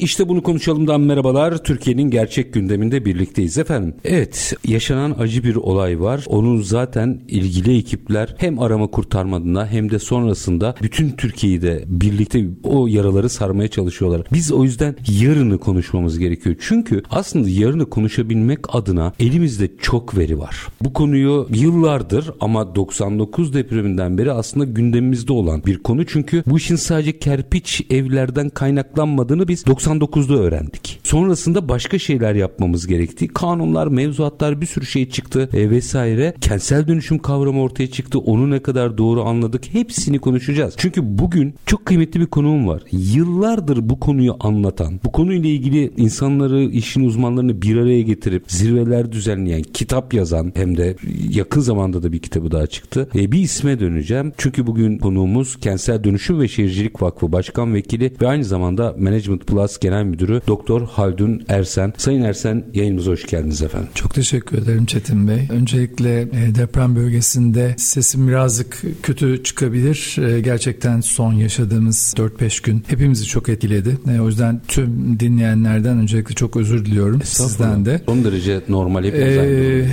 İşte bunu konuşalımdan merhabalar. Türkiye'nin gerçek gündeminde birlikteyiz efendim. Evet yaşanan acı bir olay var. Onun zaten ilgili ekipler hem arama kurtarmadığına hem de sonrasında bütün Türkiye'yi de birlikte o yaraları sarmaya çalışıyorlar. Biz o yüzden yarını konuşmamız gerekiyor. Çünkü aslında yarını konuşabilmek adına elimizde çok veri var. Bu konuyu yıllardır ama 99 depreminden beri aslında gündemimizde olan bir konu. Çünkü bu işin sadece kerpiç evlerden kaynaklanmadığını biz 90 99'da öğrendik. Sonrasında başka şeyler yapmamız gerekti. Kanunlar, mevzuatlar bir sürü şey çıktı e, vesaire. Kentsel dönüşüm kavramı ortaya çıktı. Onu ne kadar doğru anladık hepsini konuşacağız. Çünkü bugün çok kıymetli bir konuğum var. Yıllardır bu konuyu anlatan, bu konuyla ilgili insanları, işin uzmanlarını bir araya getirip zirveler düzenleyen, kitap yazan hem de yakın zamanda da bir kitabı daha çıktı. E, bir isme döneceğim. Çünkü bugün konuğumuz Kentsel Dönüşüm ve Şehircilik Vakfı Başkan Vekili ve aynı zamanda Management Plus Genel Müdürü Doktor Haldun Ersen. Sayın Ersen yayınımıza hoş geldiniz efendim. Çok teşekkür ederim Çetin Bey. Öncelikle e, deprem bölgesinde sesim birazcık kötü çıkabilir. E, gerçekten son yaşadığımız 4-5 gün hepimizi çok etkiledi. E, o yüzden tüm dinleyenlerden öncelikle çok özür diliyorum sizden de. Son derece normal hepimiz ee,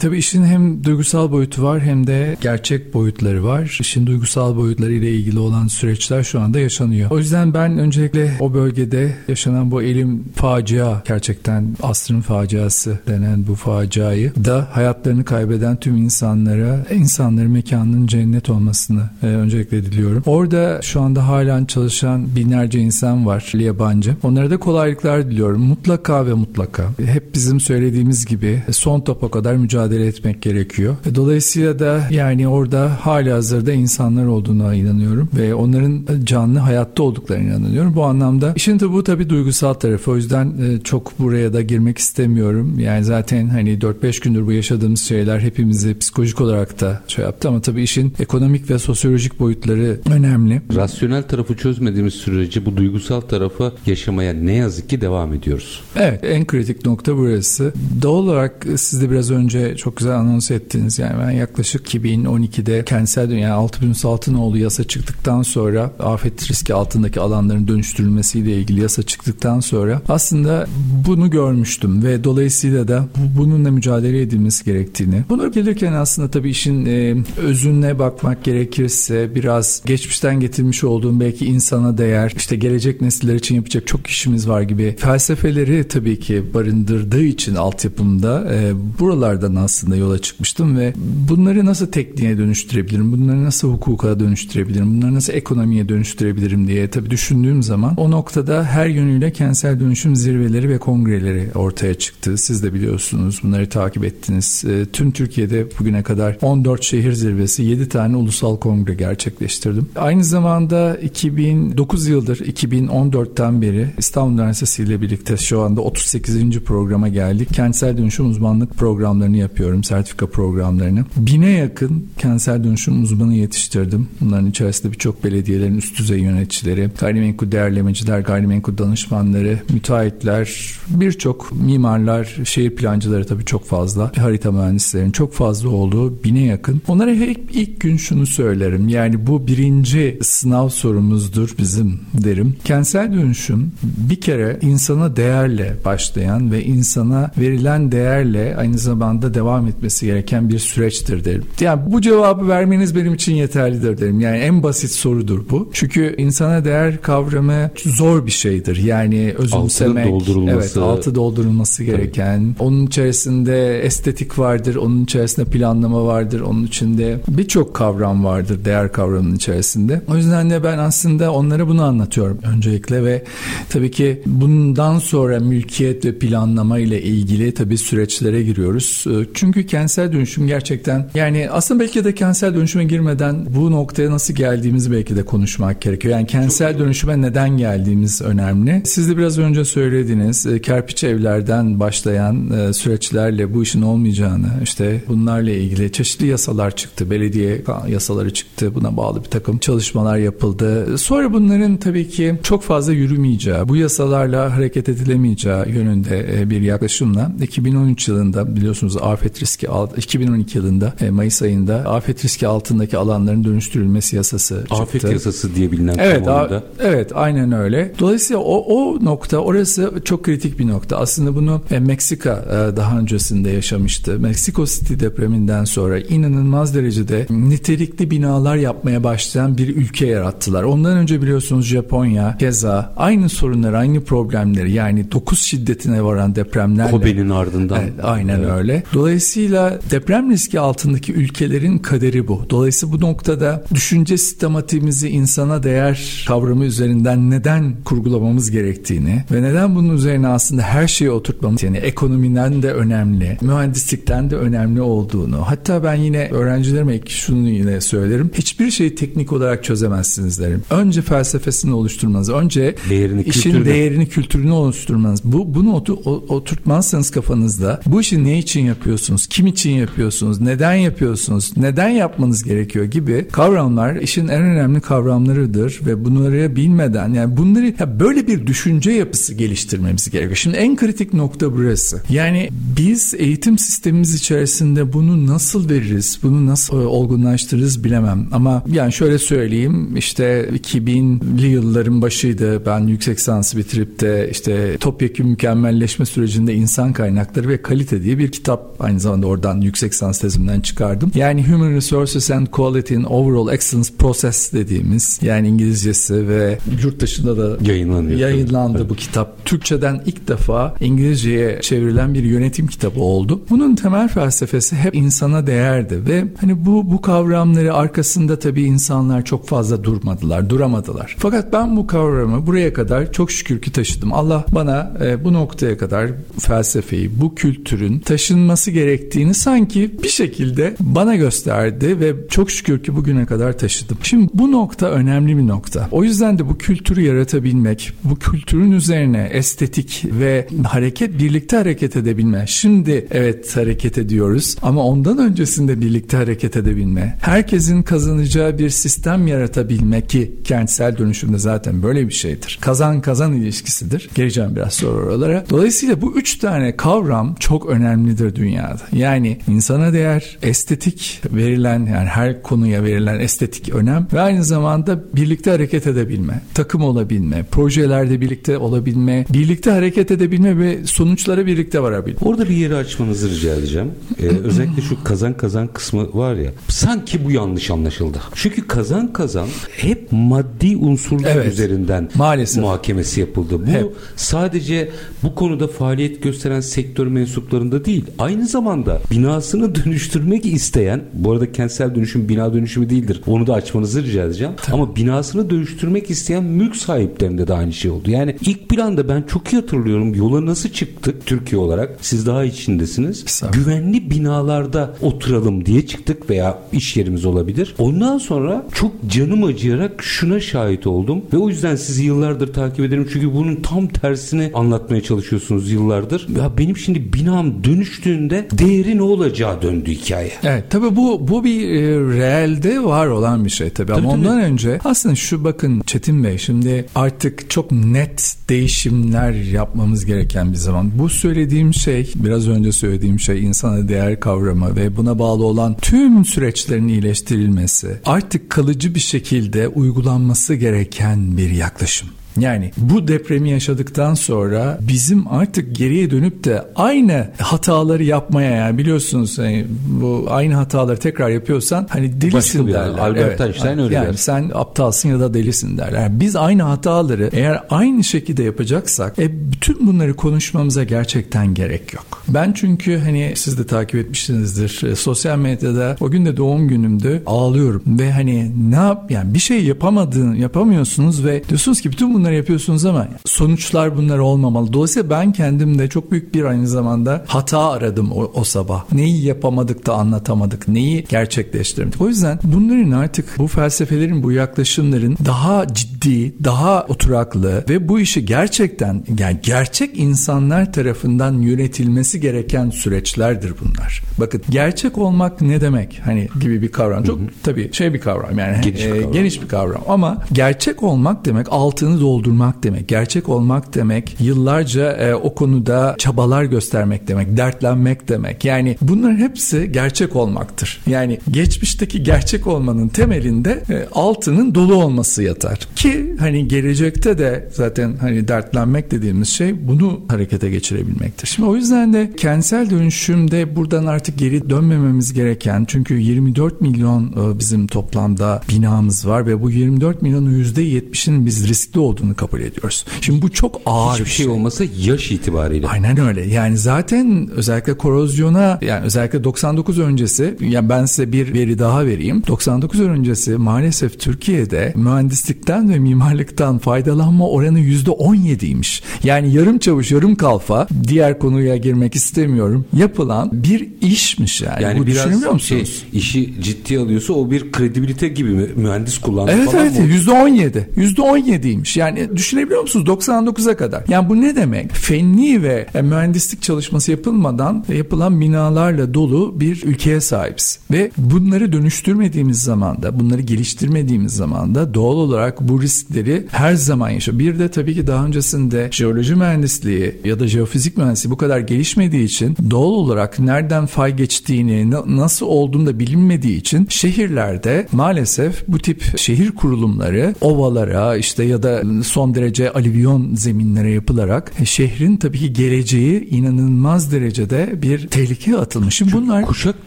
Tabii işin hem duygusal boyutu var hem de gerçek boyutları var. İşin duygusal boyutları ile ilgili olan süreçler şu anda yaşanıyor. O yüzden ben öncelikle o bölgede yaşanan bu elim facia gerçekten asrın faciası denen bu faciayı da hayatlarını kaybeden tüm insanlara insanların mekanının cennet olmasını e, öncelikle diliyorum. Orada şu anda halen çalışan binlerce insan var yabancı. Onlara da kolaylıklar diliyorum. Mutlaka ve mutlaka. Hep bizim söylediğimiz gibi son topa kadar mücadele etmek gerekiyor. Dolayısıyla da yani orada hali hazırda insanlar olduğuna inanıyorum ve onların canlı hayatta olduklarına inanıyorum. Bu anlamda işin tabi bu tabii bir duygusal tarafı. O yüzden e, çok buraya da girmek istemiyorum. Yani zaten hani 4-5 gündür bu yaşadığımız şeyler hepimizi psikolojik olarak da şey yaptı ama tabii işin ekonomik ve sosyolojik boyutları önemli. Rasyonel tarafı çözmediğimiz sürece bu duygusal tarafı yaşamaya ne yazık ki devam ediyoruz. Evet en kritik nokta burası. Doğal olarak siz de biraz önce çok güzel anons ettiniz. Yani ben yaklaşık 2012'de kentsel yani 6000 Saltınoğlu yasa çıktıktan sonra afet riski altındaki alanların dönüştürülmesiyle ilgili yasa çıktıktan sonra aslında bunu görmüştüm ve dolayısıyla da bununla mücadele edilmesi gerektiğini. Bunu gelirken aslında tabii işin e, özüne bakmak gerekirse biraz geçmişten getirmiş olduğum belki insana değer, işte gelecek nesiller için yapacak çok işimiz var gibi felsefeleri tabii ki barındırdığı için altyapımda e, buralardan aslında yola çıkmıştım ve bunları nasıl tekniğe dönüştürebilirim, bunları nasıl hukuka dönüştürebilirim, bunları nasıl ekonomiye dönüştürebilirim diye tabii düşündüğüm zaman o noktada her yönüyle kentsel dönüşüm zirveleri ve kongreleri ortaya çıktı. Siz de biliyorsunuz bunları takip ettiniz. E, tüm Türkiye'de bugüne kadar 14 şehir zirvesi 7 tane ulusal kongre gerçekleştirdim. Aynı zamanda 2009 yıldır 2014'ten beri İstanbul Üniversitesi ile birlikte şu anda 38. programa geldik. Kentsel dönüşüm uzmanlık programlarını yapıyorum. Sertifika programlarını. Bine yakın kentsel dönüşüm uzmanı yetiştirdim. Bunların içerisinde birçok belediyelerin üst düzey yöneticileri, gayrimenkul değerlemeciler, gayrimenkul danışmanları, müteahhitler, birçok mimarlar, şehir plancıları tabii çok fazla, harita mühendislerin çok fazla olduğu bine yakın. Onlara hep ilk gün şunu söylerim. Yani bu birinci sınav sorumuzdur bizim derim. Kentsel dönüşüm bir kere insana değerle başlayan ve insana verilen değerle aynı zamanda devam etmesi gereken bir süreçtir derim. Yani bu cevabı vermeniz benim için yeterlidir derim. Yani en basit sorudur bu. Çünkü insana değer kavramı zor bir şeydir. Yani özümsemek. Altı doldurulması. Evet altı doldurulması gereken. Tabii. Onun içerisinde estetik vardır. Onun içerisinde planlama vardır. Onun içinde birçok kavram vardır değer kavramının içerisinde. O yüzden de ben aslında onlara bunu anlatıyorum öncelikle ve tabii ki bundan sonra mülkiyet ve planlama ile ilgili tabii süreçlere giriyoruz. Ee, çünkü kentsel dönüşüm gerçekten yani aslında belki de kentsel dönüşüme girmeden bu noktaya nasıl geldiğimizi belki de konuşmak gerekiyor. Yani kentsel dönüşüme neden geldiğimiz önemli önemli. Siz de biraz önce söylediniz e, kerpiç evlerden başlayan e, süreçlerle bu işin olmayacağını işte bunlarla ilgili çeşitli yasalar çıktı. Belediye yasaları çıktı. Buna bağlı bir takım çalışmalar yapıldı. Sonra bunların tabii ki çok fazla yürümeyeceği, bu yasalarla hareket edilemeyeceği yönünde e, bir yaklaşımla 2013 yılında biliyorsunuz afet riski 2012 yılında Mayıs ayında afet riski altındaki alanların dönüştürülmesi yasası çıktı. Afet yasası diye bilinen evet, a- evet aynen öyle. Dolayısıyla o, o nokta orası çok kritik bir nokta. Aslında bunu e, Meksika e, daha öncesinde yaşamıştı. Meksiko City depreminden sonra inanılmaz derecede nitelikli binalar yapmaya başlayan bir ülke yarattılar. Ondan önce biliyorsunuz Japonya keza aynı sorunları, aynı problemleri yani 9 şiddetine varan depremlerle. Kobe'nin ardından. Evet, aynen evet. öyle. Dolayısıyla deprem riski altındaki ülkelerin kaderi bu. Dolayısıyla bu noktada düşünce sistematiğimizi insana değer kavramı üzerinden neden kurgulamamız gerektiğini ve neden bunun üzerine aslında her şeyi oturtmamız yani ekonomiden de önemli, mühendislikten de önemli olduğunu. Hatta ben yine öğrencilerime şunu yine söylerim. Hiçbir şeyi teknik olarak çözemezsiniz derim. Önce felsefesini oluşturmanız, önce değerini, işin kültürünü. değerini, kültürünü oluşturmanız. Bu bunu otur, oturtmazsanız kafanızda bu işi ne için yapıyorsunuz? Kim için yapıyorsunuz? Neden yapıyorsunuz? Neden yapmanız gerekiyor gibi kavramlar işin en önemli kavramlarıdır ve bunları bilmeden yani bunları ya böyle bir düşünce yapısı geliştirmemiz gerekiyor. Şimdi en kritik nokta burası. Yani biz eğitim sistemimiz içerisinde bunu nasıl veririz? Bunu nasıl e, olgunlaştırırız bilemem. Ama yani şöyle söyleyeyim işte 2000'li yılların başıydı. Ben yüksek lisansı bitirip de işte topyekun mükemmelleşme sürecinde insan kaynakları ve kalite diye bir kitap aynı zamanda oradan yüksek lisans tezimden çıkardım. Yani Human Resources and Quality in Overall Excellence Process dediğimiz yani İngilizcesi ve yurt dışında da yayınlanıyor. Yayınlandı tabii. bu kitap. Türkçeden ilk defa İngilizceye çevrilen bir yönetim kitabı oldu. Bunun temel felsefesi hep insana değerdi ve hani bu bu kavramları arkasında tabii insanlar çok fazla durmadılar, duramadılar. Fakat ben bu kavramı buraya kadar çok şükür ki taşıdım. Allah bana e, bu noktaya kadar felsefeyi, bu kültürün taşınması gerektiğini sanki bir şekilde bana gösterdi ve çok şükür ki bugüne kadar taşıdım. Şimdi bu nokta önemli bir nokta. O yüzden de bu kültürü yaratabilmek, bu kültürün üzerine estetik ve hareket birlikte hareket edebilme. Şimdi evet hareket ediyoruz ama ondan öncesinde birlikte hareket edebilme. Herkesin kazanacağı bir sistem yaratabilme ki kentsel dönüşümde zaten böyle bir şeydir. Kazan kazan ilişkisidir. Geleceğim biraz sonra oralara. Dolayısıyla bu üç tane kavram çok önemlidir dünyada. Yani insana değer, estetik verilen yani her konuya verilen estetik önem ve aynı zamanda birlikte hareket edebilme, takım olabilme, projelerde birlikte olabilme, birlikte hareket edebilme ve sonuçlara birlikte varabilme. Orada bir yeri açmanızı rica edeceğim. Ee, özellikle şu kazan kazan kısmı var ya sanki bu yanlış anlaşıldı. Çünkü kazan kazan hep maddi unsurlar evet, üzerinden maalesef. muhakemesi yapıldı. Bu hep. sadece bu konuda faaliyet gösteren sektör mensuplarında değil aynı zamanda binasını dönüştürmek isteyen bu arada kentsel dönüşüm bina dönüşümü değildir. Onu da açmanızı rica edeceğim. Tabii. Ama binasını dönüştürmek isteyen mülk sahiplerinde de aynı şey oldu. Yani ilk planda ben çok iyi hatırlıyorum yola nasıl çıktık Türkiye olarak. Siz daha içindesiniz. Güvenli binalarda oturalım diye çıktık veya iş yerimiz olabilir. Ondan sonra çok canım acıyarak şuna şahit oldum ve o yüzden sizi yıllardır takip ederim çünkü bunun tam tersini anlatmaya çalışıyorsunuz yıllardır. Ya benim şimdi binam dönüştüğünde değeri ne olacağı döndü hikaye. Evet tabii bu bu bir e, realde var olan bir şey tabii, tabii ama tabii. ondan önce aslında şu bakın Çetin Bey şimdi artık çok net değişimler yapmamız gereken bir zaman. Bu söylediğim şey biraz önce söylediğim şey insana değer kavramı ve buna bağlı olan tüm süreçlerin iyileştirilmesi artık kalıcı bir şekilde uygulanması gereken bir yaklaşım. Yani bu depremi yaşadıktan sonra bizim artık geriye dönüp de aynı hataları yapmaya yani biliyorsunuz hani bu aynı hataları tekrar yapıyorsan hani delisin derler. Albert evet. Einstein öyle yani der. sen aptalsın ya da delisin derler. Yani biz aynı hataları eğer aynı şekilde yapacaksak e, bütün bunları konuşmamıza gerçekten gerek yok. Ben çünkü hani siz de takip etmişsinizdir. E, sosyal medyada o gün de doğum günümdü ağlıyorum ve hani ne yap yani bir şey yapamadığın yapamıyorsunuz ve diyorsunuz ki bütün bunları bunları yapıyorsunuz ama sonuçlar bunlar olmamalı. Dolayısıyla ben kendimde çok büyük bir aynı zamanda hata aradım o, o sabah. Neyi yapamadık da anlatamadık, neyi gerçekleştiremedik. O yüzden bunların artık bu felsefelerin, bu yaklaşımların daha ciddi, daha oturaklı ve bu işi gerçekten yani gerçek insanlar tarafından yönetilmesi gereken süreçlerdir bunlar. Bakın gerçek olmak ne demek? Hani gibi bir kavram. Çok hı hı. tabii şey bir kavram yani geniş bir, e, kavram. geniş bir kavram ama gerçek olmak demek altını doldurmak demek. Gerçek olmak demek yıllarca e, o konuda çabalar göstermek demek, dertlenmek demek. Yani bunların hepsi gerçek olmaktır. Yani geçmişteki gerçek olmanın temelinde e, altının dolu olması yatar. Ki hani gelecekte de zaten hani dertlenmek dediğimiz şey bunu harekete geçirebilmektir. Şimdi o yüzden de kentsel dönüşümde buradan artık geri dönmememiz gereken çünkü 24 milyon e, bizim toplamda binamız var ve bu 24 milyonun %70'inin biz riskli olduğunu kabul ediyoruz. Şimdi bu çok ağır Hiçbir bir şey. şey olmasa yaş itibariyle. Aynen öyle. Yani zaten özellikle korozyona yani özellikle 99 öncesi yani ben size bir veri daha vereyim. 99 öncesi maalesef Türkiye'de mühendislikten ve mimarlıktan faydalanma oranı %17'ymiş. Yani yarım çavuş yarım kalfa diğer konuya girmek istemiyorum. Yapılan bir işmiş yani. Yani Bu biraz düşünebiliyor musunuz? Şey, işi ciddiye alıyorsa o bir kredibilite gibi mi? Mühendis kullanma evet, falan evet, mı? %17. %17'ymiş. Yani düşünebiliyor musunuz? 99'a kadar. Yani bu ne demek? Fenli ve e, mühendislik çalışması yapılmadan yapılan binalarla dolu bir ülkeye sahibiz. Ve bunları dönüştürmediğimiz zaman da, bunları geliştirmediğimiz zaman da doğal olarak bu riskleri her zaman yaşıyor. Bir de tabii ki daha öncesinde jeoloji mühendisliği ya da jeofizik mühendisliği bu kadar gelişmediği için doğal olarak nereden fay geçtiğini, nasıl olduğunu da bilinmediği için şehirlerde maalesef bu tip şehir kurulumları ovalara işte ya da son derece alivyon zeminlere yapılarak şehrin tabii ki geleceği inanılmaz derecede bir tehlikeye atılmış. Şimdi bunlar kuşak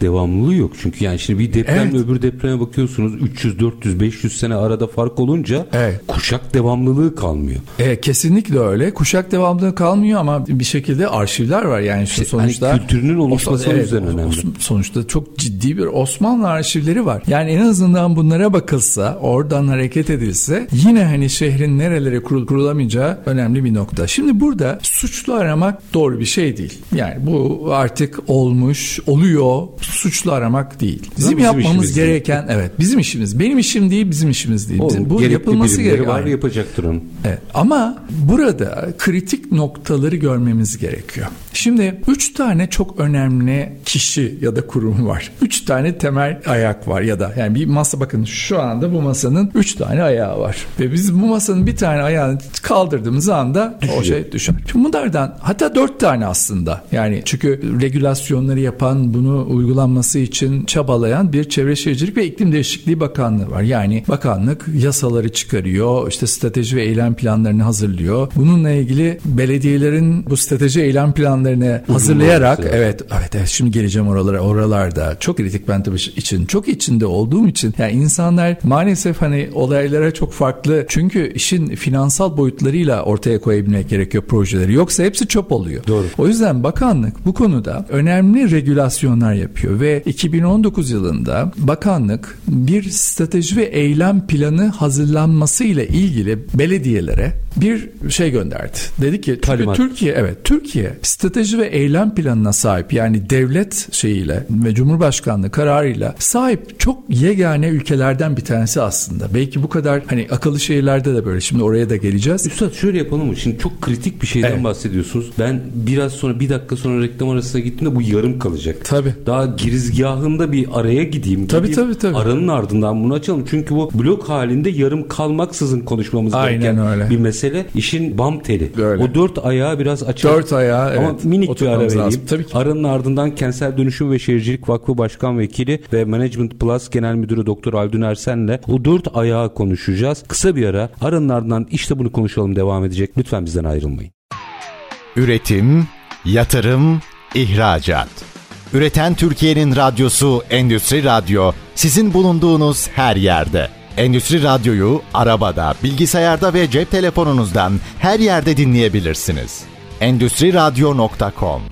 devamlılığı yok. Çünkü yani şimdi bir depremle evet. öbür depreme bakıyorsunuz 300 400 500 sene arada fark olunca evet. kuşak devamlılığı kalmıyor. E, kesinlikle öyle. Kuşak devamlılığı kalmıyor ama bir şekilde arşivler var yani şu işte, sonuçta hani kültürünün oluşması evet, üzerine önemli. Sonuçta çok ciddi bir Osmanlı arşivleri var. Yani en azından bunlara bakılsa, oradan hareket edilse yine hani şehrin nerelere kurul kurulamayacağı önemli bir nokta. Şimdi burada suçlu aramak doğru bir şey değil. Yani bu artık olmuş, oluyor. Suçlu aramak değil. Bizim, bizim yapmamız gereken değil. evet bizim işimiz. Benim işim değil, bizim işimiz değil. Bizim, bu yapılması gereken var yapacaktır onu. Evet. Ama burada kritik noktaları görmemiz gerekiyor. Şimdi üç tane çok önemli kişi ya da kurum var. Üç tane temel ayak var ya da yani bir masa bakın şu anda bu masanın üç tane ayağı var. Ve biz bu masanın bir tane ayağını kaldırdığımız anda o şey düşer. Şimdi bunlardan hatta dört tane aslında. Yani çünkü regülasyonları yapan bunu uygulanması için çabalayan bir Çevre Şehircilik ve İklim Değişikliği Bakanlığı var. Yani bakanlık yasaları çıkarıyor, işte strateji ve eylem planlarını hazırlıyor. Bununla ilgili belediyelerin bu strateji eylem planlarını hazırlayarak evet evet evet şimdi geleceğim oralara oralarda çok kritik ben tabii için çok içinde olduğum için yani insanlar maalesef hani olaylara çok farklı çünkü işin finansal boyutlarıyla ortaya koyabilmek gerekiyor projeleri yoksa hepsi çöp oluyor. Doğru. O yüzden bakanlık bu konuda önemli regülasyonlar yapıyor ve 2019 yılında bakanlık bir strateji ve eylem planı hazırlanması ile ilgili belediyelere bir şey gönderdi. Dedi ki çünkü Türkiye evet Türkiye strateji ve eylem planına sahip yani devlet şeyiyle ve Cumhurbaşkanlığı kararıyla sahip çok yegane ülkelerden bir tanesi aslında. Belki bu kadar hani akıllı şehirlerde de böyle. Şimdi oraya da geleceğiz. Üstad şöyle yapalım mı? Şimdi çok kritik bir şeyden evet. bahsediyorsunuz. Ben biraz sonra bir dakika sonra reklam arasına gittiğimde bu yarım kalacak. Tabii. Daha girizgahında bir araya gideyim. Tabii tabii tabii. Aranın ardından bunu açalım. Çünkü bu blok halinde yarım kalmaksızın konuşmamız Aynen gereken öyle. bir mesele. İşin bam teli. Öyle. O dört ayağı biraz açalım. Dört ayağı evet. Ama minik bir ara vereyim. Lazım. Tabii ki. Aranın ardından Kentsel Dönüşüm ve Şehircilik Vakfı Başkan Vekili ve Management Plus Genel Müdürü Doktor Aldun Ersen'le o dört ayağı konuşacağız. Kısa bir ara aranın ardından işte bunu konuşalım devam edecek. Lütfen bizden ayrılmayın. Üretim, yatırım, ihracat. Üreten Türkiye'nin radyosu Endüstri Radyo sizin bulunduğunuz her yerde. Endüstri Radyo'yu arabada, bilgisayarda ve cep telefonunuzdan her yerde dinleyebilirsiniz. Endüstri Radyo.com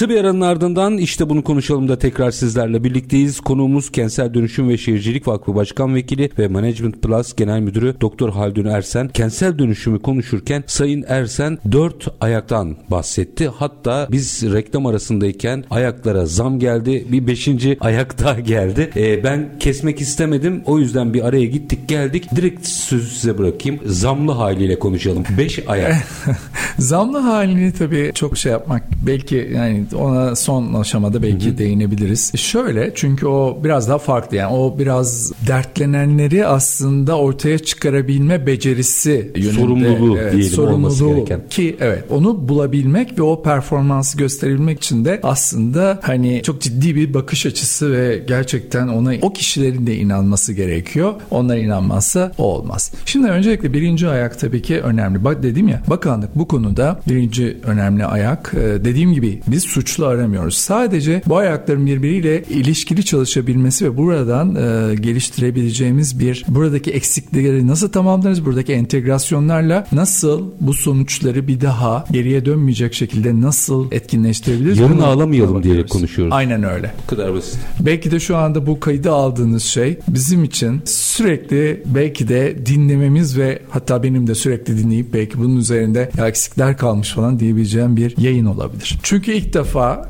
Kısa bir aranın ardından işte bunu konuşalım da tekrar sizlerle birlikteyiz. Konuğumuz Kentsel Dönüşüm ve Şehircilik Vakfı Başkan Vekili ve Management Plus Genel Müdürü Doktor Haldun Ersen. Kentsel dönüşümü konuşurken Sayın Ersen dört ayaktan bahsetti. Hatta biz reklam arasındayken ayaklara zam geldi. Bir beşinci ayak daha geldi. Ee, ben kesmek istemedim. O yüzden bir araya gittik geldik. Direkt sözü size bırakayım. Zamlı haliyle konuşalım. Beş ayak. Zamlı halini tabii çok şey yapmak belki yani ona son aşamada belki hı hı. değinebiliriz. Şöyle çünkü o biraz daha farklı yani o biraz dertlenenleri aslında ortaya çıkarabilme becerisi yönünde. Sorumluluğu evet, diyelim sorumluluğu gereken. Ki evet onu bulabilmek ve o performansı gösterebilmek için de aslında hani çok ciddi bir bakış açısı ve gerçekten ona o kişilerin de inanması gerekiyor. Onlar inanmazsa o olmaz. Şimdi öncelikle birinci ayak tabii ki önemli. Bak dedim ya bakanlık bu konuda birinci önemli ayak. Ee, dediğim gibi biz suçlu aramıyoruz. Sadece bu ayakların birbiriyle ilişkili çalışabilmesi ve buradan e, geliştirebileceğimiz bir buradaki eksiklikleri nasıl tamamlarız? Buradaki entegrasyonlarla nasıl bu sonuçları bir daha geriye dönmeyecek şekilde nasıl etkinleştirebiliriz? Yarın Bunu ağlamayalım diye konuşuyoruz. Aynen öyle. Bu kadar basit. Belki de şu anda bu kaydı aldığınız şey bizim için sürekli belki de dinlememiz ve hatta benim de sürekli dinleyip belki bunun üzerinde ya eksikler kalmış falan diyebileceğim bir yayın olabilir. Çünkü ilk defa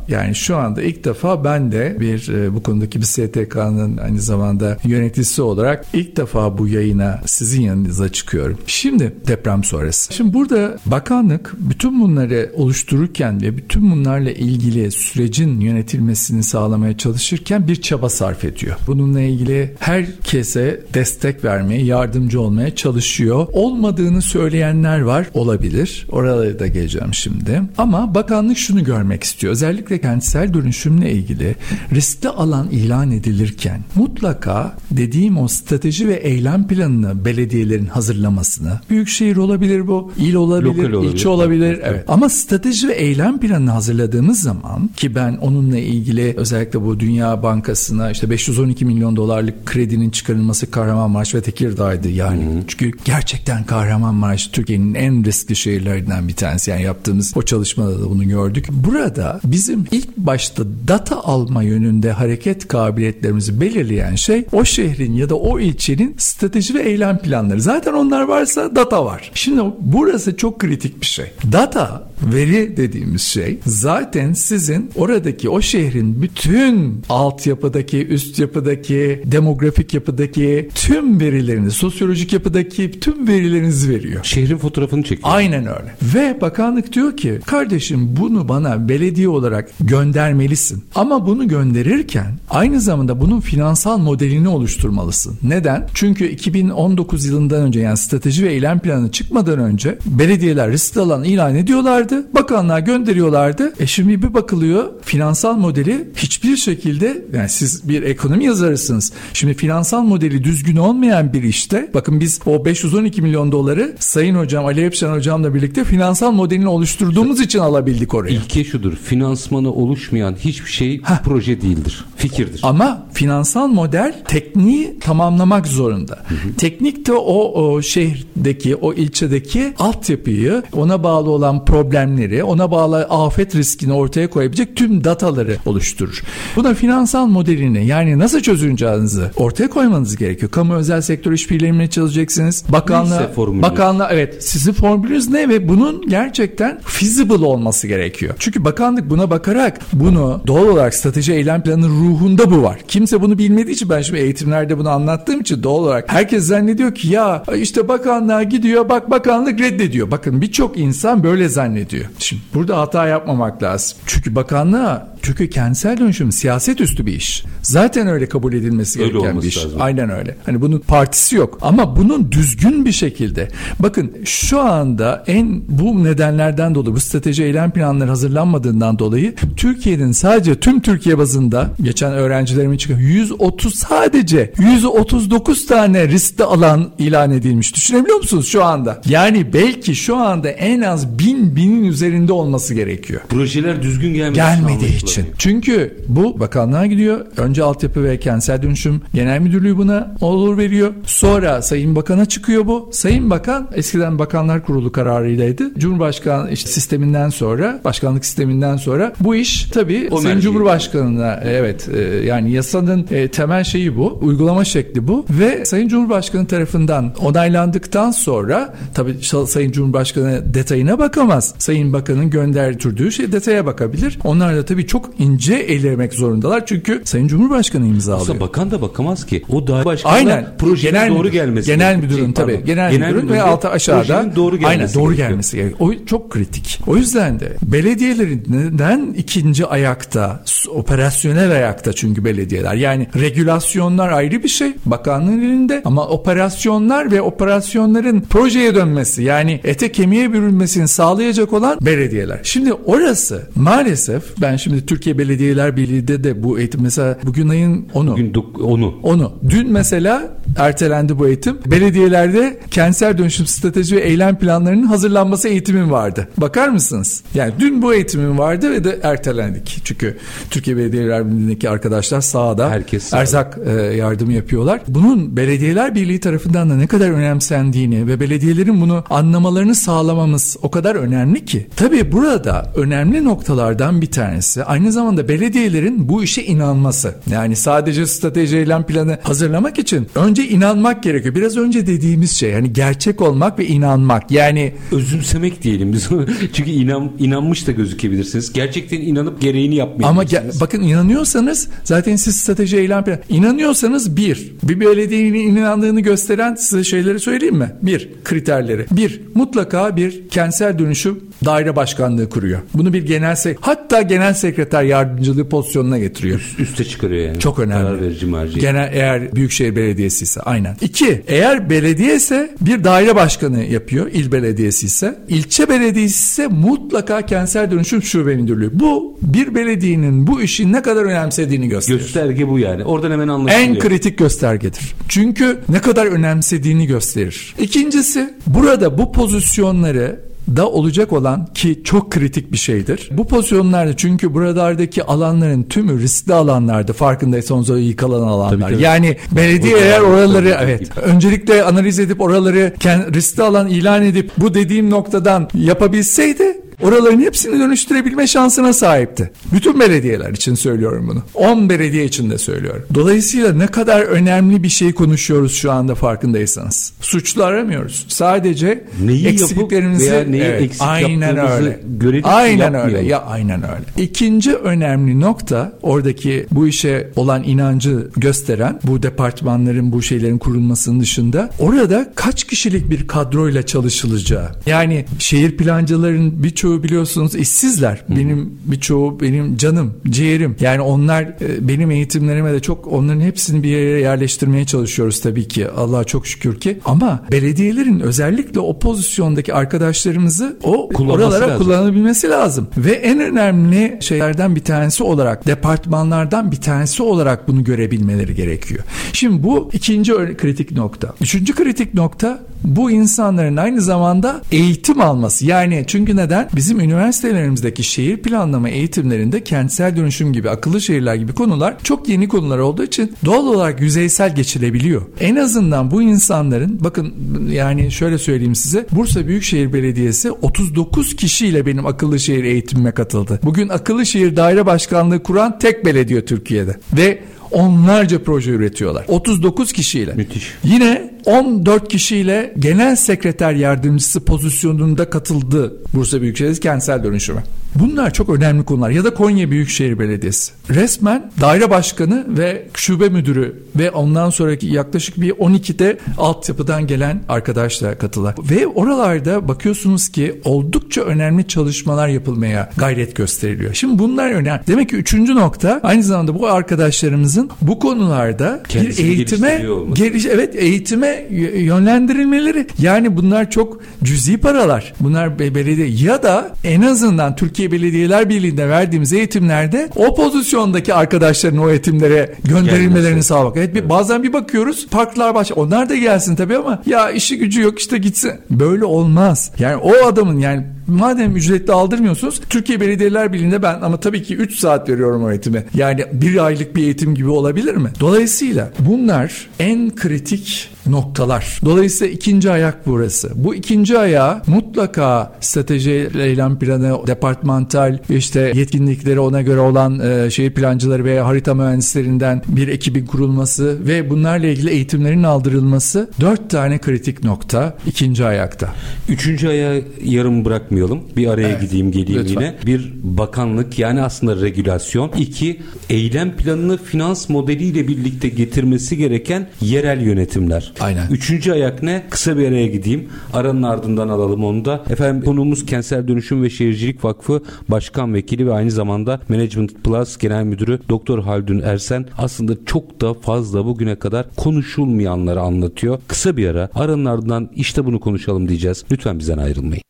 yani şu anda ilk defa ben de bir e, bu konudaki bir STK'nın aynı zamanda yöneticisi olarak ilk defa bu yayına sizin yanınıza çıkıyorum. Şimdi deprem sonrası. Şimdi burada bakanlık bütün bunları oluştururken ve bütün bunlarla ilgili sürecin yönetilmesini sağlamaya çalışırken bir çaba sarf ediyor. Bununla ilgili herkese destek vermeye, yardımcı olmaya çalışıyor. Olmadığını söyleyenler var. Olabilir. Oralara da geleceğim şimdi. Ama bakanlık şunu görmek istiyor. Özellikle kentsel dönüşümle ilgili riskli alan ilan edilirken mutlaka dediğim o strateji ve eylem planını belediyelerin hazırlamasını büyükşehir olabilir bu, il olabilir, olabilir ilçe olabilir. Evet. evet. Ama strateji ve eylem planını hazırladığımız zaman ki ben onunla ilgili özellikle bu Dünya Bankası'na işte 512 milyon dolarlık kredinin çıkarılması Kahramanmaraş ve Tekirdağ'dı yani. Hı-hı. Çünkü gerçekten Kahramanmaraş Türkiye'nin en riskli şehirlerinden bir tanesi. Yani yaptığımız o çalışmada da bunu gördük. Burada bizim ilk başta data alma yönünde hareket kabiliyetlerimizi belirleyen şey o şehrin ya da o ilçenin strateji ve eylem planları. Zaten onlar varsa data var. Şimdi burası çok kritik bir şey. Data, veri dediğimiz şey zaten sizin oradaki o şehrin bütün altyapıdaki, üst yapıdaki, demografik yapıdaki tüm verilerini, sosyolojik yapıdaki tüm verilerinizi veriyor. Şehrin fotoğrafını çekiyor. Aynen öyle. Ve bakanlık diyor ki kardeşim bunu bana belediye olarak göndermelisin. Ama bunu gönderirken aynı zamanda bunun finansal modelini oluşturmalısın. Neden? Çünkü 2019 yılından önce yani strateji ve eylem planı çıkmadan önce belediyeler riskli alan ilan ediyorlardı. Bakanlığa gönderiyorlardı. E şimdi bir bakılıyor finansal modeli hiçbir şekilde yani siz bir ekonomi yazarısınız. Şimdi finansal modeli düzgün olmayan bir işte bakın biz o 512 milyon doları Sayın Hocam Ali Epşen Hocam'la birlikte finansal modelini oluşturduğumuz için alabildik oraya. İlke şudur finansmanı oluşmayan hiçbir şey Heh. proje değildir. Fikirdir. Ama finansal model tekniği tamamlamak zorunda. Hı hı. Teknik de o, o şehirdeki, o ilçedeki altyapıyı, ona bağlı olan problemleri, ona bağlı afet riskini ortaya koyabilecek tüm dataları oluşturur. Buna finansal modelini yani nasıl çözüleceğinizi ortaya koymanız gerekiyor. Kamu özel sektör işbirliğine çalışacaksınız. Bakanlığa, bakanlığa evet sizin formülünüz ne ve bunun gerçekten feasible olması gerekiyor. Çünkü bakanlık buna bakarak bunu doğal olarak strateji eylem planı ruhunda bu var. Kimse bunu bilmediği için ben şimdi eğitimlerde bunu anlattığım için doğal olarak herkes zannediyor ki ya işte bakanlığa gidiyor bak bakanlık reddediyor. Bakın birçok insan böyle zannediyor. Şimdi burada hata yapmamak lazım. Çünkü bakanlığa çünkü kentsel dönüşüm siyaset üstü bir iş. Zaten öyle kabul edilmesi öyle gereken bir iş. Lazım. Aynen öyle. Hani bunun partisi yok. Ama bunun düzgün bir şekilde. Bakın şu anda en bu nedenlerden dolayı bu strateji eylem planları hazırlanmadığından dolayı Türkiye'nin sadece tüm Türkiye bazında geçen öğrencilerimin çıkan 130 sadece 139 tane riskli alan ilan edilmiş. Düşünebiliyor musunuz şu anda? Yani belki şu anda en az bin binin üzerinde olması gerekiyor. Projeler düzgün gelmedi. Gelmediği için için. Çünkü bu bakanlığa gidiyor. Önce altyapı ve kentsel dönüşüm genel müdürlüğü buna olur veriyor. Sonra Sayın Bakan'a çıkıyor bu. Sayın Bakan eskiden Bakanlar Kurulu kararıylaydı. Cumhurbaşkanı işte sisteminden sonra, başkanlık sisteminden sonra bu iş tabii o Sayın Cumhurbaşkanı'na evet e, yani yasanın e, temel şeyi bu. Uygulama şekli bu ve Sayın Cumhurbaşkanı tarafından onaylandıktan sonra tabii Sayın Cumhurbaşkanı detayına bakamaz. Sayın Bakan'ın göndertürdüğü şey detaya bakabilir. Onlar da tabii çok ince elemek zorundalar. Çünkü Sayın Cumhurbaşkanı imzalıyor. Aslında bakan da bakamaz ki. O başkanı Aynen. projenin genel doğru gelmesi. Genel müdürün tabii. Genel, genel müdürün ve altı aşağıda doğru gelmesi aynen, doğru gerekiyor. gelmesi gerekiyor. O çok kritik. O yüzden de belediyelerin neden ikinci ayakta, operasyonel ayakta çünkü belediyeler. Yani regülasyonlar ayrı bir şey. Bakanlığın elinde ama operasyonlar ve operasyonların projeye dönmesi yani ete kemiğe bürünmesini sağlayacak olan belediyeler. Şimdi orası maalesef ben şimdi Türkiye Belediyeler Birliği'de de bu eğitim mesela bugün ayın onu. Bugün onu. Onu. Dün mesela ertelendi bu eğitim. Belediyelerde kentsel dönüşüm strateji ve eylem planlarının hazırlanması eğitimim vardı. Bakar mısınız? Yani dün bu eğitimim vardı ve de ertelendik. Çünkü Türkiye Belediyeler Birliği'ndeki arkadaşlar sahada Herkes sahada. erzak e, yardımı yapıyorlar. Bunun Belediyeler Birliği tarafından da ne kadar önemsendiğini ve belediyelerin bunu anlamalarını sağlamamız o kadar önemli ki. Tabii burada önemli noktalardan bir tanesi aynı zamanda belediyelerin bu işe inanması. Yani sadece strateji eylem planı hazırlamak için önce inanmak gerekiyor. Biraz önce dediğimiz şey hani gerçek olmak ve inanmak. Yani özümsemek diyelim biz. Çünkü inan inanmış da gözükebilirsiniz. Gerçekten inanıp gereğini yapmayabilirsiniz. Ama bakın inanıyorsanız zaten siz strateji eylem planı inanıyorsanız bir bir belediyenin inandığını gösteren size şeyleri söyleyeyim mi? Bir kriterleri. Bir mutlaka bir kentsel dönüşüm daire başkanlığı kuruyor. Bunu bir genel sek hatta genel sekreter yardımcılığı pozisyonuna getiriyor. Üst, üste çıkarıyor yani. Çok önemli. Karar verici merci. Genel eğer büyükşehir belediyesi ise aynen. İki eğer belediye ise bir daire başkanı yapıyor. il belediyesi ise. ilçe belediyesi ise mutlaka kentsel dönüşüm şube müdürlüğü. Bu bir belediyenin bu işi ne kadar önemsediğini gösteriyor. Gösterge bu yani. Oradan hemen anlaşılıyor. En kritik göstergedir. Çünkü ne kadar önemsediğini gösterir. İkincisi burada bu pozisyonları da olacak olan ki çok kritik bir şeydir. Bu pozisyonlarda çünkü buralardaki alanların tümü riskli alanlardı farkındaysanız o yıkılan alanlar. Tabii, tabii. Yani belediye eğer oraları evet öncelikle analiz edip oraları riskli alan ilan edip bu dediğim noktadan yapabilseydi oraların hepsini dönüştürebilme şansına sahipti. Bütün belediyeler için söylüyorum bunu. 10 belediye için de söylüyorum. Dolayısıyla ne kadar önemli bir şey konuşuyoruz şu anda farkındaysanız. Suçlu aramıyoruz. Sadece neyi eksikliklerimizi veya neyi evet, eksik aynen öyle. Aynen öyle. Ya aynen öyle. İkinci önemli nokta oradaki bu işe olan inancı gösteren bu departmanların bu şeylerin kurulmasının dışında orada kaç kişilik bir kadroyla çalışılacağı. Yani şehir plancıların birçoğu birçoğu biliyorsunuz işsizler. Hı. Benim birçoğu benim canım, ciğerim. Yani onlar e, benim eğitimlerime de çok onların hepsini bir yere yerleştirmeye çalışıyoruz tabii ki. Allah'a çok şükür ki. Ama belediyelerin özellikle o pozisyondaki arkadaşlarımızı o oralara lazım. kullanabilmesi lazım. Ve en önemli şeylerden bir tanesi olarak departmanlardan bir tanesi olarak bunu görebilmeleri gerekiyor. Şimdi bu ikinci kritik nokta. Üçüncü kritik nokta bu insanların aynı zamanda eğitim alması. Yani çünkü neden? Bizim üniversitelerimizdeki şehir planlama eğitimlerinde kentsel dönüşüm gibi, akıllı şehirler gibi konular çok yeni konular olduğu için doğal olarak yüzeysel geçilebiliyor. En azından bu insanların bakın yani şöyle söyleyeyim size Bursa Büyükşehir Belediyesi 39 kişiyle benim akıllı şehir eğitimime katıldı. Bugün akıllı şehir daire başkanlığı kuran tek belediye Türkiye'de ve onlarca proje üretiyorlar. 39 kişiyle. Müthiş. Yine 14 kişiyle genel sekreter yardımcısı pozisyonunda katıldı Bursa Büyükşehir kentsel dönüşüme. Bunlar çok önemli konular. Ya da Konya Büyükşehir Belediyesi. Resmen daire başkanı ve şube müdürü ve ondan sonraki yaklaşık bir 12'de altyapıdan gelen arkadaşlar katılar. Ve oralarda bakıyorsunuz ki oldukça önemli çalışmalar yapılmaya gayret gösteriliyor. Şimdi bunlar önemli. Demek ki üçüncü nokta aynı zamanda bu arkadaşlarımızın bu konularda Kendisini bir eğitime geliş evet eğitime yönlendirilmeleri. Yani bunlar çok cüzi paralar. Bunlar belediye ya da en azından Türkiye Türkiye Belediyeler Birliği'nde verdiğimiz eğitimlerde o pozisyondaki arkadaşların o eğitimlere gönderilmelerini sağlamak. Evet, bir, bazen bir bakıyoruz parklar baş onlar da gelsin tabii ama ya işi gücü yok işte gitsin. Böyle olmaz. Yani o adamın yani Madem ücretli aldırmıyorsunuz Türkiye Belediyeler Birliği'nde ben ama tabii ki 3 saat veriyorum o eğitime. Yani bir aylık bir eğitim gibi olabilir mi? Dolayısıyla bunlar en kritik noktalar. Dolayısıyla ikinci ayak burası. Bu ikinci ayağı mutlaka strateji, eylem planı, departmantal işte yetkinlikleri ona göre olan e, şehir plancıları veya harita mühendislerinden bir ekibin kurulması ve bunlarla ilgili eğitimlerin aldırılması dört tane kritik nokta ikinci ayakta. Üçüncü ayağı yarım bırakmayalım. Bir araya evet, gideyim geleyim lütfen. yine. Bir bakanlık yani aslında regülasyon. İki eylem planını finans modeliyle birlikte getirmesi gereken yerel yönetimler. Aynen. Üçüncü ayak ne? Kısa bir araya gideyim. Aranın ardından alalım onu da. Efendim konuğumuz Kentsel Dönüşüm ve Şehircilik Vakfı Başkan Vekili ve aynı zamanda Management Plus Genel Müdürü Doktor Haldun Ersen aslında çok da fazla bugüne kadar konuşulmayanları anlatıyor. Kısa bir ara aranın ardından işte bunu konuşalım diyeceğiz. Lütfen bizden ayrılmayın.